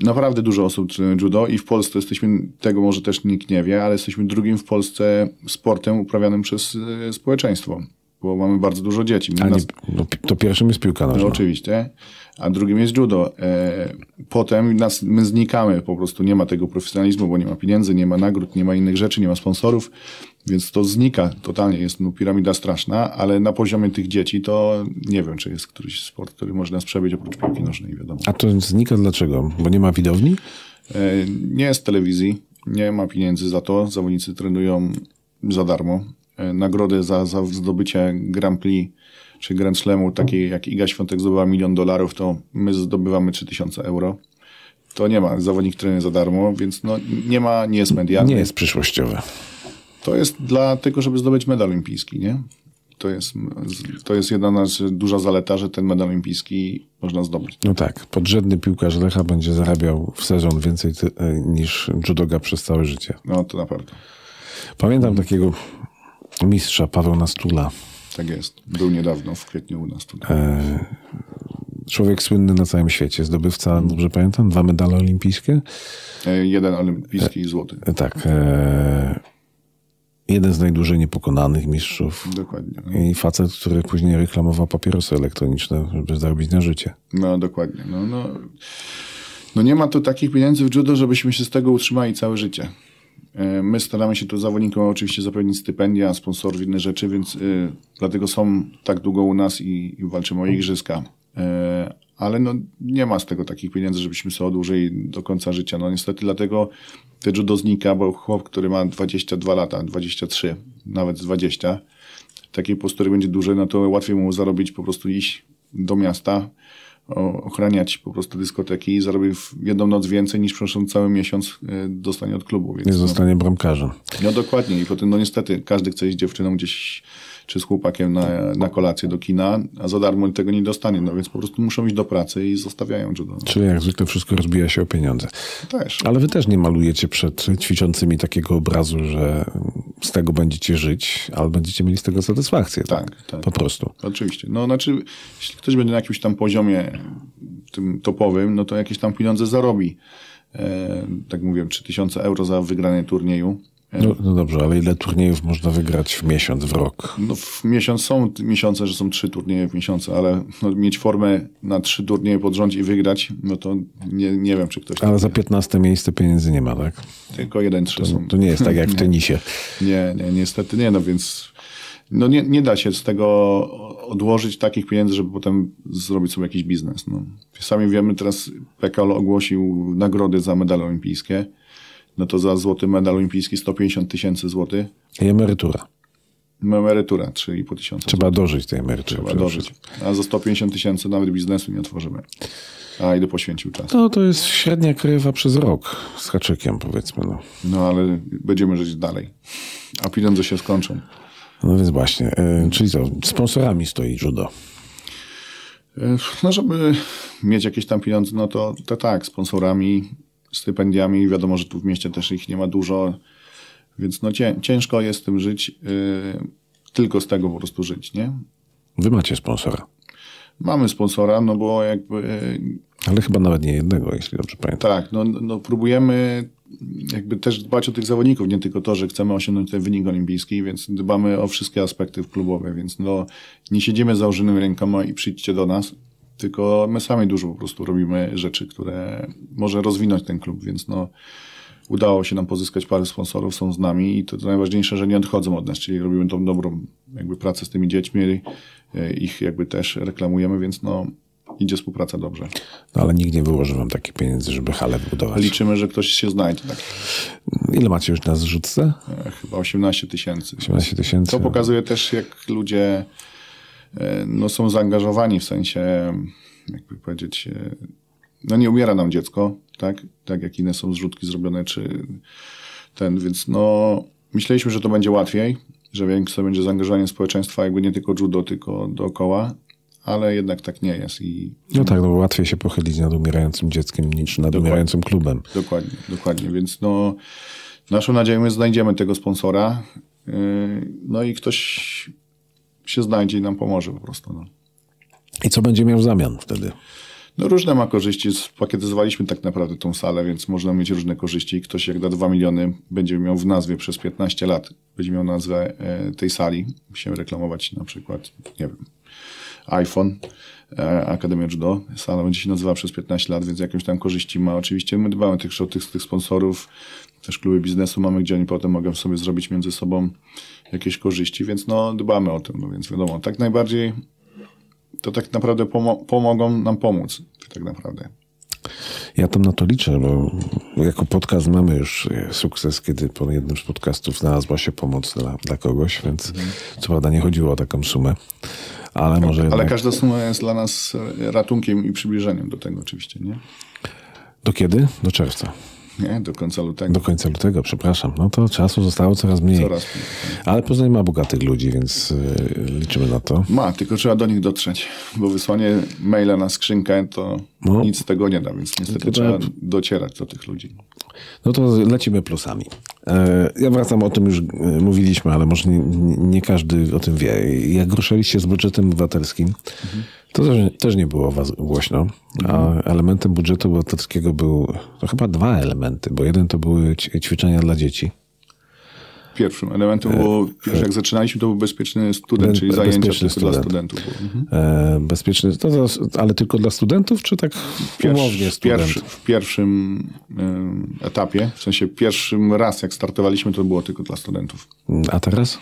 naprawdę dużo osób trenuje judo i w Polsce jesteśmy, tego może też nikt nie wie, ale jesteśmy drugim w Polsce sportem uprawianym przez e, społeczeństwo bo mamy bardzo dużo dzieci. A nas... no, to pierwszym jest piłka nożna. No, oczywiście, a drugim jest judo. E, potem nas, my znikamy, po prostu nie ma tego profesjonalizmu, bo nie ma pieniędzy, nie ma nagród, nie ma innych rzeczy, nie ma sponsorów, więc to znika totalnie. Jest no, piramida straszna, ale na poziomie tych dzieci to nie wiem, czy jest któryś sport, który może nas oprócz piłki nożnej, wiadomo. A to znika dlaczego? Bo nie ma widowni? E, Nie jest telewizji, nie ma pieniędzy za to. Zawodnicy trenują za darmo. E, Nagrody za, za zdobycie Grand Prix czy Grand Slamu, takiej jak Iga Świątek zdobyła milion dolarów, to my zdobywamy 3000 euro. To nie ma. Zawodnik trenuje za darmo, więc no, nie ma, nie jest medialny. Nie jest przyszłościowe. To jest dla tego, żeby zdobyć medal olimpijski, nie? To jest, to jest jedna nasza duża zaleta, że ten medal olimpijski można zdobyć. No tak, podrzędny piłkarz Lecha będzie zarabiał w sezon więcej ty- e, niż judoga przez całe życie. No to naprawdę. Pamiętam takiego mistrza Paweł Nastula. Tak jest. Był niedawno w kwietniu u nas tutaj. E, człowiek słynny na całym świecie, zdobywca, dobrze pamiętam, dwa medale olimpijskie. E, Jeden olimpijski i złoty. E, tak, e, jeden z najdłużej niepokonanych mistrzów. Dokładnie. No. I facet, który później reklamował papierosy elektroniczne, żeby zarobić na życie. No dokładnie. No, no, no nie ma tu takich pieniędzy w judo, żebyśmy się z tego utrzymali całe życie. E, My staramy się tu zawodnikom oczywiście zapewnić stypendia, sponsorów, inne rzeczy, więc y, dlatego są tak długo u nas i, i walczymy o igrzyska. E, ale no, nie ma z tego takich pieniędzy, żebyśmy sobie odłożyli do końca życia. No niestety dlatego te judo znika, bo chłop, który ma 22 lata, 23, nawet z 20, takiej postury będzie duży, no to łatwiej mu zarobić po prostu iść do miasta, ochraniać po prostu dyskoteki i zarobi w jedną noc więcej niż przeszło cały miesiąc e, dostanie od klubu. Więc Nie no, zostanie bramkarzem. no dokładnie i potem no niestety każdy chce iść dziewczyną gdzieś czy z chłopakiem na, na kolację do kina, a za darmo tego nie dostanie, no więc po prostu muszą iść do pracy i zostawiają. No, Czyli jak zwykle wszystko rozbija się o pieniądze. też. Ale wy też nie malujecie przed ćwiczącymi takiego obrazu, że z tego będziecie żyć, ale będziecie mieli z tego satysfakcję. Tak, Tak, tak. Po prostu. Oczywiście. No znaczy, jeśli ktoś będzie na jakimś tam poziomie tym topowym, no to jakieś tam pieniądze zarobi. E, tak mówię, 3000 euro za wygranie turnieju. No, no dobrze, ale ile turniejów można wygrać w miesiąc, w rok? No w miesiąc są miesiące, że są trzy turnieje w miesiącu, ale no, mieć formę na trzy turnieje pod rząd i wygrać, no to nie, nie wiem, czy ktoś... Ale za 15 miejsce pieniędzy nie ma, tak? Tylko jeden, trzy są. To nie jest tak jak w tenisie. Nie, nie, niestety nie, no więc no nie, nie da się z tego odłożyć takich pieniędzy, żeby potem zrobić sobie jakiś biznes. No. Sami wiemy, teraz PKL ogłosił nagrody za medale olimpijskie. No to za złoty medal olimpijski 150 tysięcy złotych. I emerytura. No emerytura 3,5 tysiąca. Trzeba dożyć tej emerytury. Trzeba dożyć. A za 150 tysięcy nawet biznesu nie otworzymy. A ile poświęcił czas. No to jest średnia krywa przez rok z haczykiem, powiedzmy. No, No ale będziemy żyć dalej. A pieniądze się skończą. no więc właśnie. E, czyli co? Sponsorami stoi judo. No, żeby mieć jakieś tam pieniądze, no to, to tak, sponsorami, stypendiami. Wiadomo, że tu w mieście też ich nie ma dużo, więc no cię, ciężko jest tym żyć, yy, tylko z tego po prostu żyć, nie? Wy macie sponsora. Mamy sponsora, no bo jakby yy, Ale chyba nawet nie jednego, jeśli dobrze pamiętam. tak, no, no próbujemy jakby też dbać o tych zawodników, nie tylko to, że chcemy osiągnąć ten wynik olimpijski, więc dbamy o wszystkie aspekty klubowe, więc no nie siedzimy założonymi rękoma i przyjdźcie do nas, tylko my sami dużo po prostu robimy rzeczy, które może rozwinąć ten klub, więc no udało się nam pozyskać parę sponsorów, są z nami i to, to najważniejsze, że nie odchodzą od nas, czyli robimy tą dobrą jakby pracę z tymi dziećmi, e, ich jakby też reklamujemy, więc no idzie współpraca dobrze. No, ale nikt nie wyłoży wam takich pieniędzy, żeby halę wybudować. Liczymy, że ktoś się znajdzie. Tak. Ile macie już na zrzutce? E, Chyba 18 tysięcy. 18 tysięcy. To pokazuje też, jak ludzie no, są zaangażowani w sensie, jakby powiedzieć, e, no nie umiera nam dziecko, tak? Tak jak inne są zrzutki zrobione, czy ten, więc no myśleliśmy, że to będzie łatwiej, że większe będzie zaangażowanie społeczeństwa, jakby nie tylko judo, tylko dookoła, ale jednak tak nie jest i No tak, no łatwiej się pochylić nad umierającym dzieckiem niż nad umierającym klubem. Dokładnie, dokładnie. Więc no, naszą nadzieją jest, znajdziemy tego sponsora. Yy, No i ktoś się znajdzie i nam pomoże po prostu. No. I co będzie miał w zamian wtedy? No różne ma korzyści. Spakietyzowaliśmy tak naprawdę tą salę, więc można mieć różne korzyści. Ktoś jak da 2 miliony, będzie miał w nazwie przez 15 lat, będzie miał nazwę e, tej sali. Musimy reklamować na przykład, nie wiem, iPhone, e, Akademia Judo. Sala będzie się nazywała przez 15 lat, więc jakąś tam korzyści ma. Oczywiście my dbamy też o tych, tych sponsorów, też kluby biznesu mamy, gdzie oni potem mogą sobie zrobić między sobą jakieś korzyści, więc no dbamy o tym. No więc wiadomo, tak najbardziej to tak naprawdę pomo- pomogą nam pomóc. Tak naprawdę. Ja tam na to liczę, bo jako podcast mamy już sukces, kiedy po jednym z podcastów znalazła się pomoc dla, dla kogoś, więc co prawda nie chodziło o taką sumę, ale może Ale jednak... każda suma jest dla nas e, ratunkiem i przybliżeniem do tego oczywiście, nie? Do kiedy? Do czerwca. Nie, do końca lutego. Do końca lutego, przepraszam. No to czasu zostało coraz mniej. Coraz mniej. Ale Poznań ma bogatych ludzi, więc y, liczymy na to. Ma, tylko trzeba do nich dotrzeć, bo wysłanie maila na skrzynkę to No. nic z tego nie da, więc niestety To trzeba docierać do tych ludzi. No to lecimy plusami. E, Ja wracam, o tym już e, mówiliśmy, ale może nie, nie każdy o tym wie. Jak ruszaliście z budżetem obywatelskim, to też, nie było was głośno, a elementem budżetu obywatelskiego był to chyba dwa elementy, bo jeden to były ćwiczenia dla dzieci. Pierwszym elementem było, pierwszy jak zaczynaliśmy, to był bezpieczny student, Be- czyli zajęcia bezpieczny dla student. studentów. Mhm. E, Bezpieczny, to, to, ale tylko dla studentów, czy tak umownie w, student? pierwszy, w pierwszym etapie, w sensie pierwszym raz jak startowaliśmy, to było tylko dla studentów. A teraz?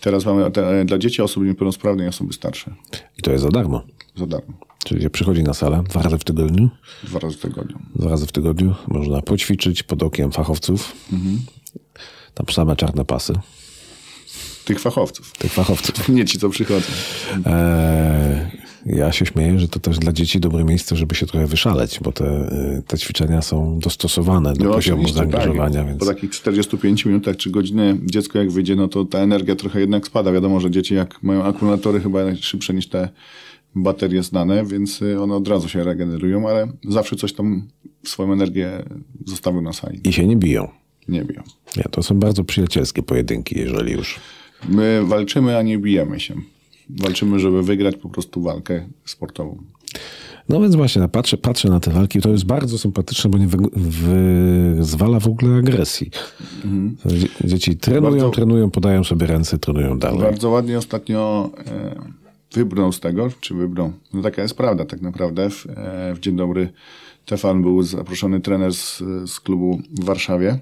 Teraz mamy te, dla dzieci, osób niepełnosprawnych i osoby starsze. I to jest za darmo. Za darmo. Czyli się przychodzi na salę dwa razy w tygodniu. Dwa razy w tygodniu. Dwa razy w tygodniu można poćwiczyć pod okiem fachowców. Tam same czarne pasy Tych fachowców. tych fachowców. Nie ci, co przychodzą. Eee, ja się śmieję, że to też dla dzieci dobre miejsce, żeby się trochę wyszaleć, bo te, y, te ćwiczenia są dostosowane do No, poziomu oczywiście, zaangażowania. Tak. Więc... Po takich 45 minutach czy godziny dziecko jak wyjdzie, no to ta energia trochę jednak spada. Wiadomo, że dzieci jak mają akumulatory chyba szybsze niż te baterie znane, więc y, one od razu się regenerują, ale zawsze coś tam swoją energię zostawią na sali. I się nie biją. Nie biją. Nie, to są bardzo przyjacielskie pojedynki, jeżeli już. My walczymy, a nie bijemy się. Walczymy, żeby wygrać po prostu walkę sportową. No więc właśnie, no, patrzę, patrzę na te walki, to jest bardzo sympatyczne, bo nie wy, wyzwala w ogóle agresji. Dzie- Dzieci trenują, Bardzo- trenują, podają sobie ręce, trenują dalej. Bardzo ładnie ostatnio e, wybrnął z tego, czy wybrnął. No taka jest prawda tak naprawdę. W, e, w Dzień Dobry Tefan był zaproszony trener z, z klubu w Warszawie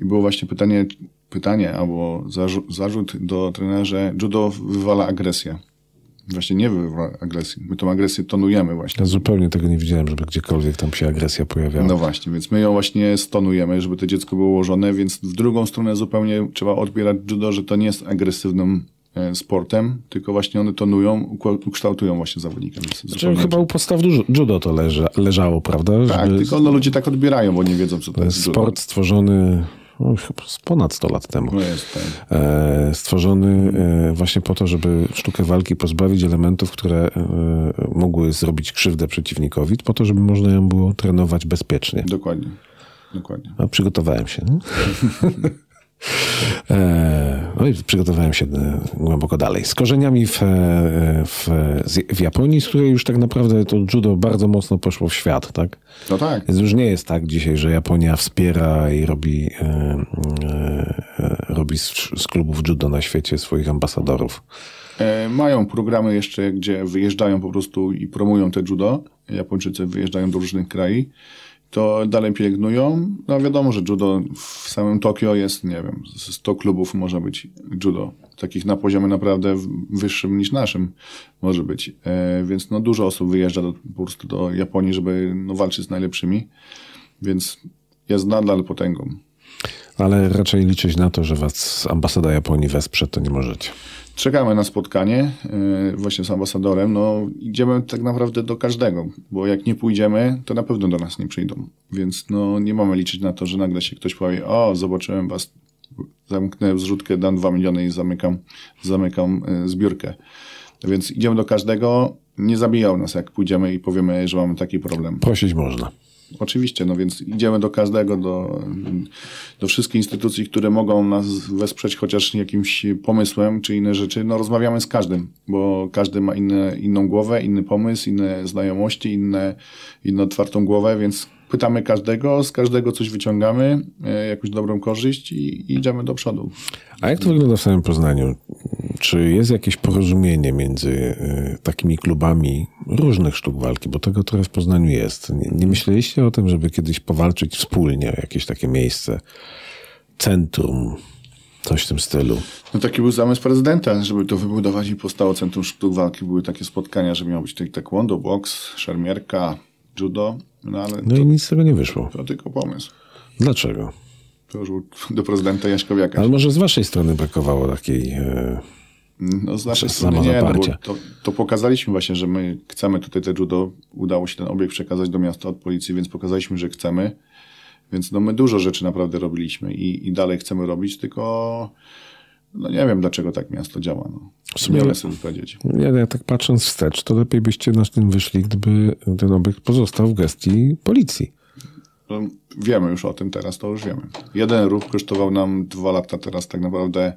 i było właśnie pytanie, pytanie albo zarzut, zarzut do trenera, że judo wywala agresję. Właśnie nie wywala agresji. My tą agresję tonujemy właśnie. Ja zupełnie tego nie widziałem, żeby gdziekolwiek tam się agresja pojawiała. No właśnie, więc my ją właśnie stonujemy, żeby to dziecko było ułożone, więc w drugą stronę zupełnie trzeba odbierać judo, że to nie jest agresywnym e, sportem, tylko właśnie one tonują, ukształtują właśnie zawodnika. Znaczy, chyba u podstaw judo, to leżało, prawda? Tak, Żeby tylko no, ludzie tak odbierają, bo nie wiedzą, co to jest judo. sport stworzony no, ponad 100 lat temu. No tak. E, stworzony e, właśnie po to, żeby sztukę walki pozbawić elementów, które e, mogły zrobić krzywdę przeciwnikowi, po to, żeby można ją było trenować bezpiecznie. Dokładnie. Dokładnie. A przygotowałem się. no. E, No i przygotowałem się e, głęboko dalej. Z korzeniami w, e, w, w Japonii, z której już tak naprawdę to judo bardzo mocno poszło w świat, tak? No tak. Więc już nie jest tak dzisiaj, że Japonia wspiera i robi, e, e, robi z, z klubów judo na świecie swoich ambasadorów. Mają programy jeszcze, gdzie wyjeżdżają po prostu i promują te judo. Japończycy wyjeżdżają do różnych krajów. To dalej pielęgnują. No wiadomo, że judo w samym Tokio jest, nie wiem, z 100 klubów może być judo. Takich na poziomie naprawdę wyższym niż naszym może być. E, więc no dużo osób wyjeżdża do, po prostu do Japonii, żeby no, walczyć z najlepszymi. Więc jest nadal potęgą. Ale raczej liczyć na to, że was ambasada Japonii wesprze, to nie możecie. Czekamy na spotkanie yy, właśnie z ambasadorem. No, idziemy tak naprawdę do każdego, bo jak nie pójdziemy, to na pewno do nas nie przyjdą. Więc no, nie mamy liczyć na to, że nagle się ktoś powie, o, zobaczyłem was, zamknę zrzutkę, dam dwa miliony i zamykam, zamykam yy, zbiórkę. Więc idziemy do każdego, nie zabiją nas, jak pójdziemy i powiemy, że mamy taki problem. Prosić można. Oczywiście, no więc idziemy do każdego, do, do wszystkich instytucji, które mogą nas wesprzeć chociaż jakimś pomysłem czy inne rzeczy. No rozmawiamy z każdym, bo każdy ma inne, inną głowę, inny pomysł, inne znajomości, inne, inną otwartą głowę, więc pytamy każdego, z każdego coś wyciągamy, e, jakąś dobrą korzyść i, i idziemy do przodu. A jak to wygląda w samym Poznaniu? Czy jest jakieś porozumienie między y, takimi klubami różnych sztuk walki? Bo tego trochę w Poznaniu jest. Nie, nie myśleliście o tym, żeby kiedyś powalczyć wspólnie o jakieś takie miejsce? Centrum, coś w tym stylu. No taki był zamysł prezydenta, żeby to wybudować i powstało Centrum Sztuk Walki. Były takie spotkania, że miało być tutaj taekwondo, boks, szermierka, judo, no ale No to, i nic z tego nie wyszło. to tylko pomysł. Dlaczego? To już do prezydenta Jaśkowiaka. Ale może z waszej strony brakowało takiej... E, No z naszej strony nie, no to, to pokazaliśmy właśnie, że my chcemy tutaj te judo. Udało się ten obiekt przekazać do miasta od policji, więc pokazaliśmy, że chcemy. Więc no my dużo rzeczy naprawdę robiliśmy i, i dalej chcemy robić, tylko no nie wiem dlaczego tak miasto działa. No. W sumie- Nie sobie powiedzieć. ja, ja tak patrząc wstecz, to lepiej byście na tym wyszli, gdyby ten obiekt pozostał w gestii policji. No, wiemy już o tym teraz, to już wiemy. Jeden ruch kosztował nam dwa lata teraz tak naprawdę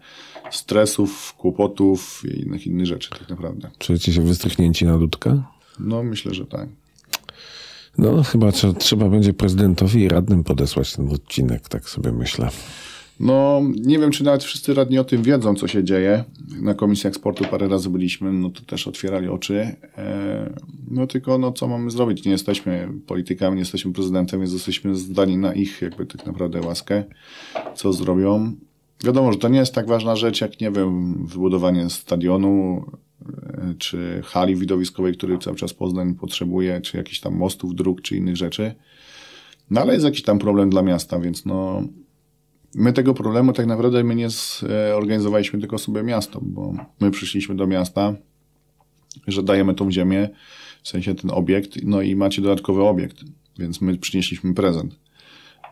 stresów, kłopotów i innych innych rzeczy tak naprawdę. Czujecie się wystrychnięci na dudka? No myślę, że tak. No, chyba trze- trzeba będzie prezydentowi i radnym podesłać ten odcinek, tak sobie myślę. No, nie wiem, czy nawet wszyscy radni o tym wiedzą, co się dzieje. Na Komisji Eksportu parę razy byliśmy, no to też otwierali oczy. E, no tylko, no co mamy zrobić? Nie jesteśmy politykami, nie jesteśmy prezydentem, więc jesteśmy zdani na ich jakby tak naprawdę łaskę. Co zrobią? Wiadomo, że to nie jest tak ważna rzecz, jak, nie wiem, wybudowanie stadionu, e, czy hali widowiskowej, który cały czas Poznań potrzebuje, czy jakichś tam mostów, dróg, czy innych rzeczy. No ale jest jakiś tam problem dla miasta, więc no, My tego problemu tak naprawdę my nie zorganizowaliśmy tylko sobie miasto, bo my przyszliśmy do miasta, że dajemy tą ziemię, w sensie ten obiekt, no i macie dodatkowy obiekt, więc my przynieśliśmy prezent.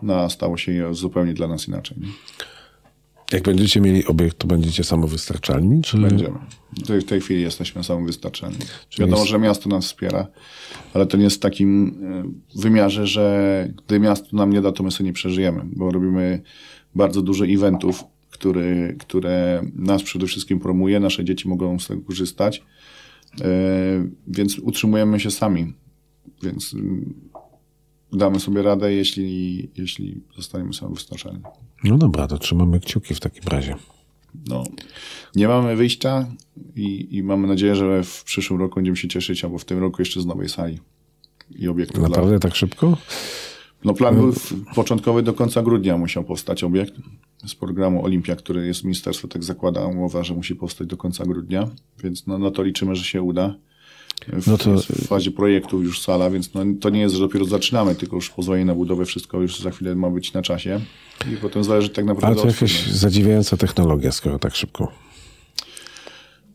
No a stało się zupełnie dla nas inaczej. Nie? Jak będziecie mieli obiekt, to będziecie samowystarczalni? Czy... Będziemy. W tej, w tej chwili jesteśmy samowystarczalni. Czyli Wiadomo, jest- że miasto nas wspiera, ale to nie jest w takim e, wymiarze, że gdy miasto nam nie da, to my sobie nie przeżyjemy, bo robimy bardzo dużo eventów, który, które nas przede wszystkim promuje, nasze dzieci mogą z tego korzystać, e, więc utrzymujemy się sami. Więc mm, damy sobie radę, jeśli, jeśli zostaniemy samowystarczalni. No dobra, to trzymamy kciuki w takim razie. No, nie mamy wyjścia i, i mamy nadzieję, że w przyszłym roku będziemy się cieszyć, albo w tym roku jeszcze z nowej sali i obiektu. Dla... Naprawdę tak szybko? No plan był w- początkowy do końca grudnia musiał powstać obiekt z programu Olimpia, który jest ministerstwo tak zakłada umowa, że musi powstać do końca grudnia, więc no, na to liczymy, że się uda. W, No to- w fazie projektu już sala, więc no, to nie jest, że dopiero zaczynamy, tylko już pozwolenie na budowę, wszystko już za chwilę ma być na czasie i potem zależy tak Ale naprawdę to od jakaś zadziwiająca technologia, skoro tak szybko.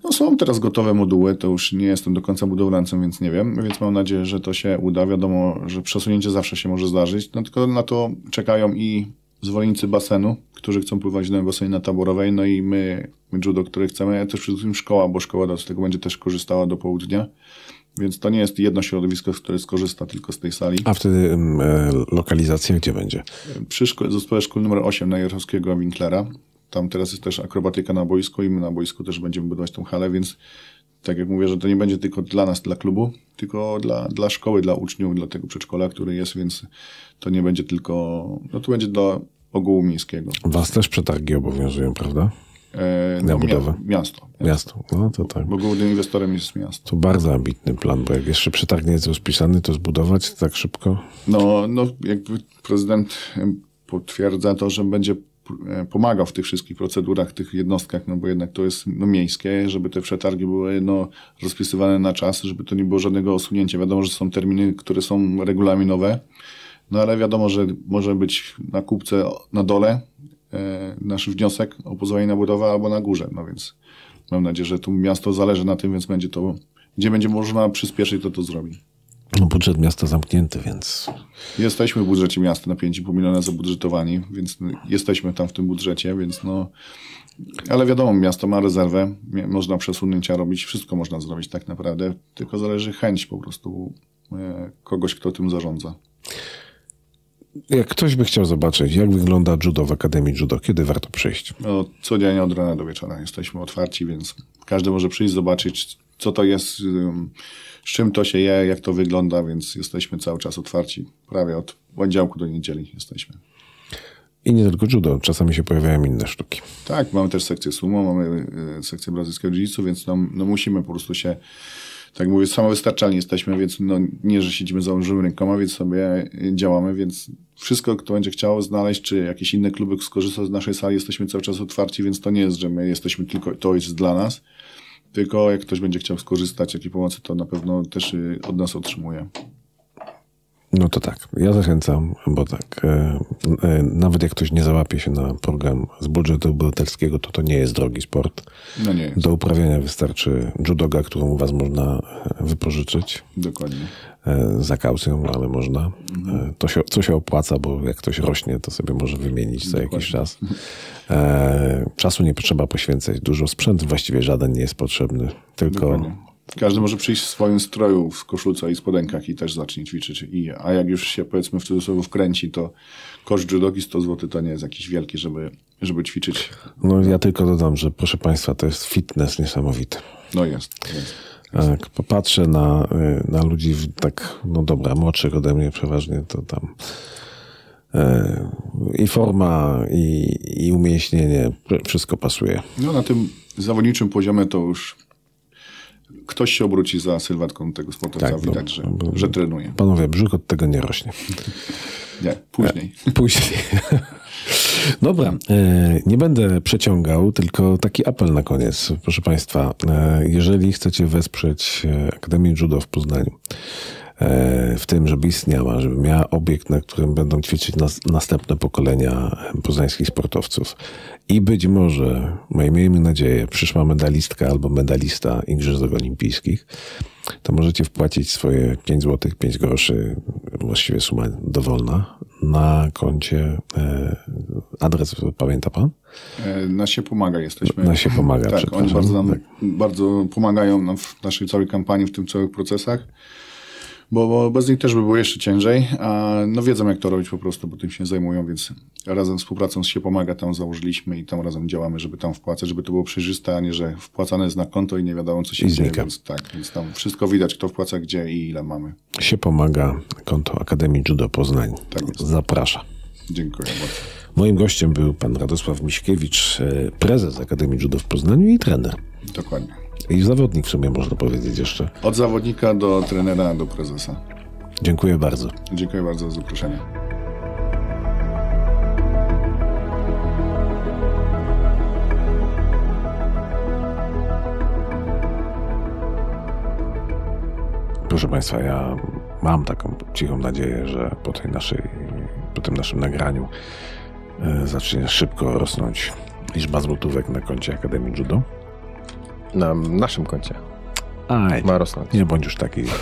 No są teraz gotowe moduły, to już nie jestem do końca budowlańcem, więc nie wiem, więc mam nadzieję, że to się uda. Wiadomo, że przesunięcie zawsze się może zdarzyć, no tylko na to czekają i zwolennicy basenu, którzy chcą pływać na basenie na taborowej, no i my, my judo, które chcemy, a też przede wszystkim szkoła, bo szkoła z tego będzie też korzystała do południa, więc to nie jest jedno środowisko, które skorzysta tylko z tej sali. A wtedy e, lokalizacja gdzie będzie? Przy szko- zespole szkół numer 8 na Jarosławskiego Winklera. Tam teraz jest też akrobatyka na boisku i my na boisku też będziemy budować tą halę, więc tak jak mówię, że to nie będzie tylko dla nas, dla klubu, tylko dla, dla szkoły, dla uczniów, dla tego przedszkola, który jest, więc to nie będzie tylko, no to będzie do ogółu miejskiego. Was też przetargi obowiązują, prawda? E, Na no, budowę. miasto. Miasto. No to tak. Bo głównym inwestorem jest miasto. To bardzo ambitny plan, bo jak jeszcze przetarg nie jest rozpisany, to zbudować tak szybko. No, no jakby prezydent potwierdza to, że będzie pomagał w tych wszystkich procedurach, tych jednostkach, no bo jednak to jest no, miejskie, żeby te przetargi były no, rozpisywane na czas, żeby to nie było żadnego osunięcia. Wiadomo, że są terminy, które są regulaminowe, no ale wiadomo, że może być na kupce na dole e, nasz wniosek o pozwolenie na budowę albo na górze, no więc mam nadzieję, że tu miasto zależy na tym, więc będzie to, gdzie będzie można przyspieszyć, to to zrobi. No budżet miasta zamknięty, więc Jesteśmy w budżecie miasta na 5,5 miliona zabudżetowani, więc jesteśmy tam w tym budżecie, więc no. Ale wiadomo, miasto ma rezerwę, można przesunięcia robić, wszystko można zrobić tak naprawdę, tylko zależy chęć po prostu e, kogoś, kto tym zarządza. jak ktoś by chciał zobaczyć, jak wygląda judo w Akademii Judo, kiedy warto przyjść? No, codziennie od rana do wieczora jesteśmy otwarci, więc każdy może przyjść, zobaczyć, co to jest, z czym to się je, jak to wygląda, więc jesteśmy cały czas otwarci. Prawie od poniedziałku do niedzieli jesteśmy. I nie tylko judo, czasami się pojawiają inne sztuki. Tak, mamy też sekcję sumo, mamy e, sekcję brazylijskiego jiu więc no, no musimy po prostu się, tak mówię, samowystarczalni jesteśmy, więc no nie, że siedzimy założymy rękoma, więc sobie działamy, więc wszystko, kto będzie chciał znaleźć, czy jakieś inne kluby skorzystać z naszej sali, jesteśmy cały czas otwarci, więc to nie jest, że my jesteśmy tylko, to jest dla nas, tylko jak ktoś będzie chciał skorzystać, jakiej pomocy, to na pewno też y, od nas otrzymuje. No to tak, ja zachęcam, bo tak, e, e, nawet jak ktoś nie załapie się na program z budżetu obywatelskiego, to to nie jest drogi sport. No nie jest. Do uprawiania wystarczy judoga, którą u was można e, wypożyczyć Dokładnie. E, za kaucją, ale można. E, To się, co się opłaca, bo jak ktoś rośnie, to sobie może wymienić za jakiś czas. E, Czasu nie trzeba poświęcać dużo. Sprzęt właściwie żaden nie jest potrzebny, tylko Dokładnie. Każdy może przyjść w swoim stroju, w koszulce i spodenkach i też zacznie ćwiczyć. I, a jak już się powiedzmy w cudzysłowie wkręci, to koszt judogi 100 zł to nie jest jakiś wielki, żeby, żeby ćwiczyć. No ja tylko dodam, że proszę Państwa, to jest fitness niesamowity. No jest, jest. Jak popatrzę na, y, na ludzi w- tak, no dobra, młodszych ode mnie przeważnie, to tam e, i forma, i, i umieśnienie, wszystko pasuje. No na tym zawodniczym poziomie to już ktoś się obróci za sylwetką tego sportowca. Tak, Widać, no, że, że trenuje. Panowie, brzuch od tego nie rośnie. Nie, później. Później. Dobra, e, nie będę przeciągał, tylko taki apel na koniec. Proszę Państwa, e, jeżeli chcecie wesprzeć e, Akademię Judo w Poznaniu, e, w tym, żeby istniała, żeby miała obiekt, na którym będą ćwiczyć nas, następne pokolenia poznańskich sportowców i być może, miejmy nadzieję, przyszła medalistka albo medalista Igrzysk Olimpijskich, to możecie wpłacić swoje 5 zł, 5 groszy, właściwie suma dowolna, na koncie. E, adres pamięta pan? E, Na się pomaga jesteśmy. Na się pomaga, Tak, oni bardzo, nam, Tak. bardzo pomagają nam w naszej całej kampanii, w tym całych procesach. Bo, bo bez nich też by było jeszcze ciężej, a no wiedzą jak to robić po prostu, bo tym się zajmują, więc razem współpracą z się pomaga, tam założyliśmy i tam razem działamy, żeby tam wpłacać, żeby to było przejrzyste, a nie, że wpłacane jest na konto i nie wiadomo co się I dzieje, znika. więc tak, więc tam wszystko widać, kto wpłaca gdzie i ile mamy. Się pomaga konto Akademii Judo Poznań. Tak jest. Zaprasza. Dziękuję bardzo. Moim gościem był pan Radosław Miśkiewicz, e, prezes Akademii Judo w Poznaniu i trener. Dokładnie. I zawodnik w sumie można powiedzieć jeszcze. Od zawodnika do trenera, do prezesa. Dziękuję bardzo. Dziękuję bardzo za zaproszenie. Proszę Państwa, ja mam taką cichą nadzieję, że po tej naszej, po tym naszym nagraniu e, zacznie szybko rosnąć liczba złotówek na koncie Akademii Judo. Na naszym koncie Aj, ma rosnąć. nie bądź już taki.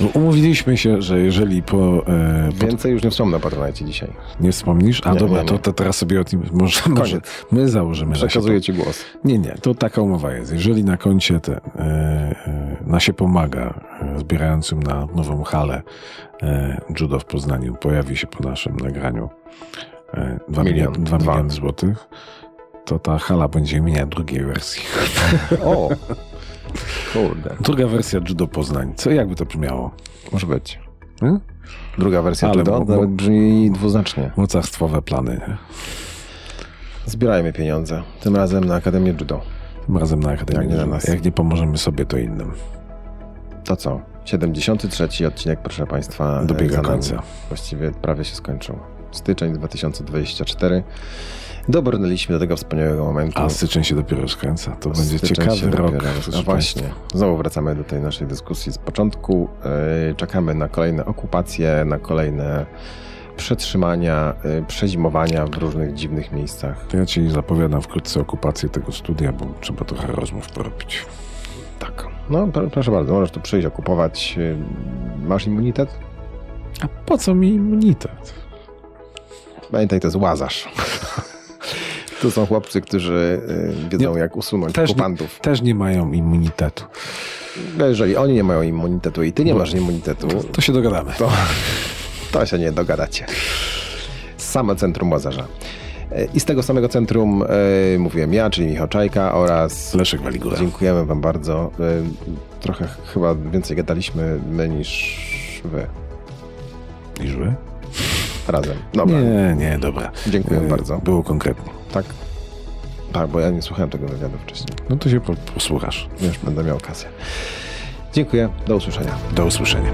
No, umówiliśmy się, że jeżeli po, e, po Więcej już nie wspomnę o Patronite dzisiaj. nie wspomnisz, a Nie, dobra, nie, nie. To, to teraz sobie o tym może, może my założymy. że Przekazuję ci głos. Nie, nie, to taka umowa jest. Jeżeli na koncie te, e, e, na się pomaga e, zbierającym na nową halę e, judo w Poznaniu pojawi się po naszym nagraniu e, 2 Milion. miliony, 2 Dwa. miliony złotych, to ta hala będzie imienia drugiej wersji. O! Kurde. Druga wersja judo Poznań. Co jakby to brzmiało? Może być. Hmm? Druga wersja Ale judo bo- bo- nawet brzmi dwuznacznie. Mocarstwowe plany. nie? Zbierajmy pieniądze. Tym razem na Akademię Judo. Tym razem na Akademii Jak nie na Judo. nas. Jak nie pomożemy sobie, to innym. To co? 73 odcinek, proszę Państwa. Dobiega końca. Właściwie prawie się skończył. Styczeń 2024. Dobrnęliśmy do tego wspaniałego momentu. A styczeń się dopiero skręca. To będzie Styczeń ciekawy się rok. No właśnie. Znowu wracamy do tej naszej dyskusji z początku. Yy, Czekamy na kolejne okupacje, na kolejne przetrzymania, yy, przezimowania w różnych dziwnych miejscach. To ja ci zapowiadam wkrótce okupację tego studia, bo trzeba trochę rozmów porobić. Tak. No, pr- proszę bardzo, możesz tu przyjść, okupować. Yy, Masz immunitet? A po co mi immunitet? Pamiętaj, to jest łazarz. To są chłopcy, którzy yy, wiedzą, Nie, jak usunąć też nie- okupantów. Też nie mają immunitetu. No, Jeżeli oni nie mają immunitetu i ty nie Bo- masz immunitetu, To się dogadamy. to, to się nie dogadacie. Same centrum Łazarza. E, I z tego samego centrum e, mówiłem ja, czyli Michał Czajka oraz Leszek Waligura. dziękujemy wam bardzo. E, trochę chyba więcej gadaliśmy my niż wy Niż wy? razem. Dobra, Nie, nie, dobra. dziękuję E, bardzo. Było konkretnie. Tak? Tak, bo ja nie słuchałem tego wywiadu wcześniej. No to się po- posłuchasz. Już będę miał okazję. Dziękuję, do usłyszenia. Do usłyszenia.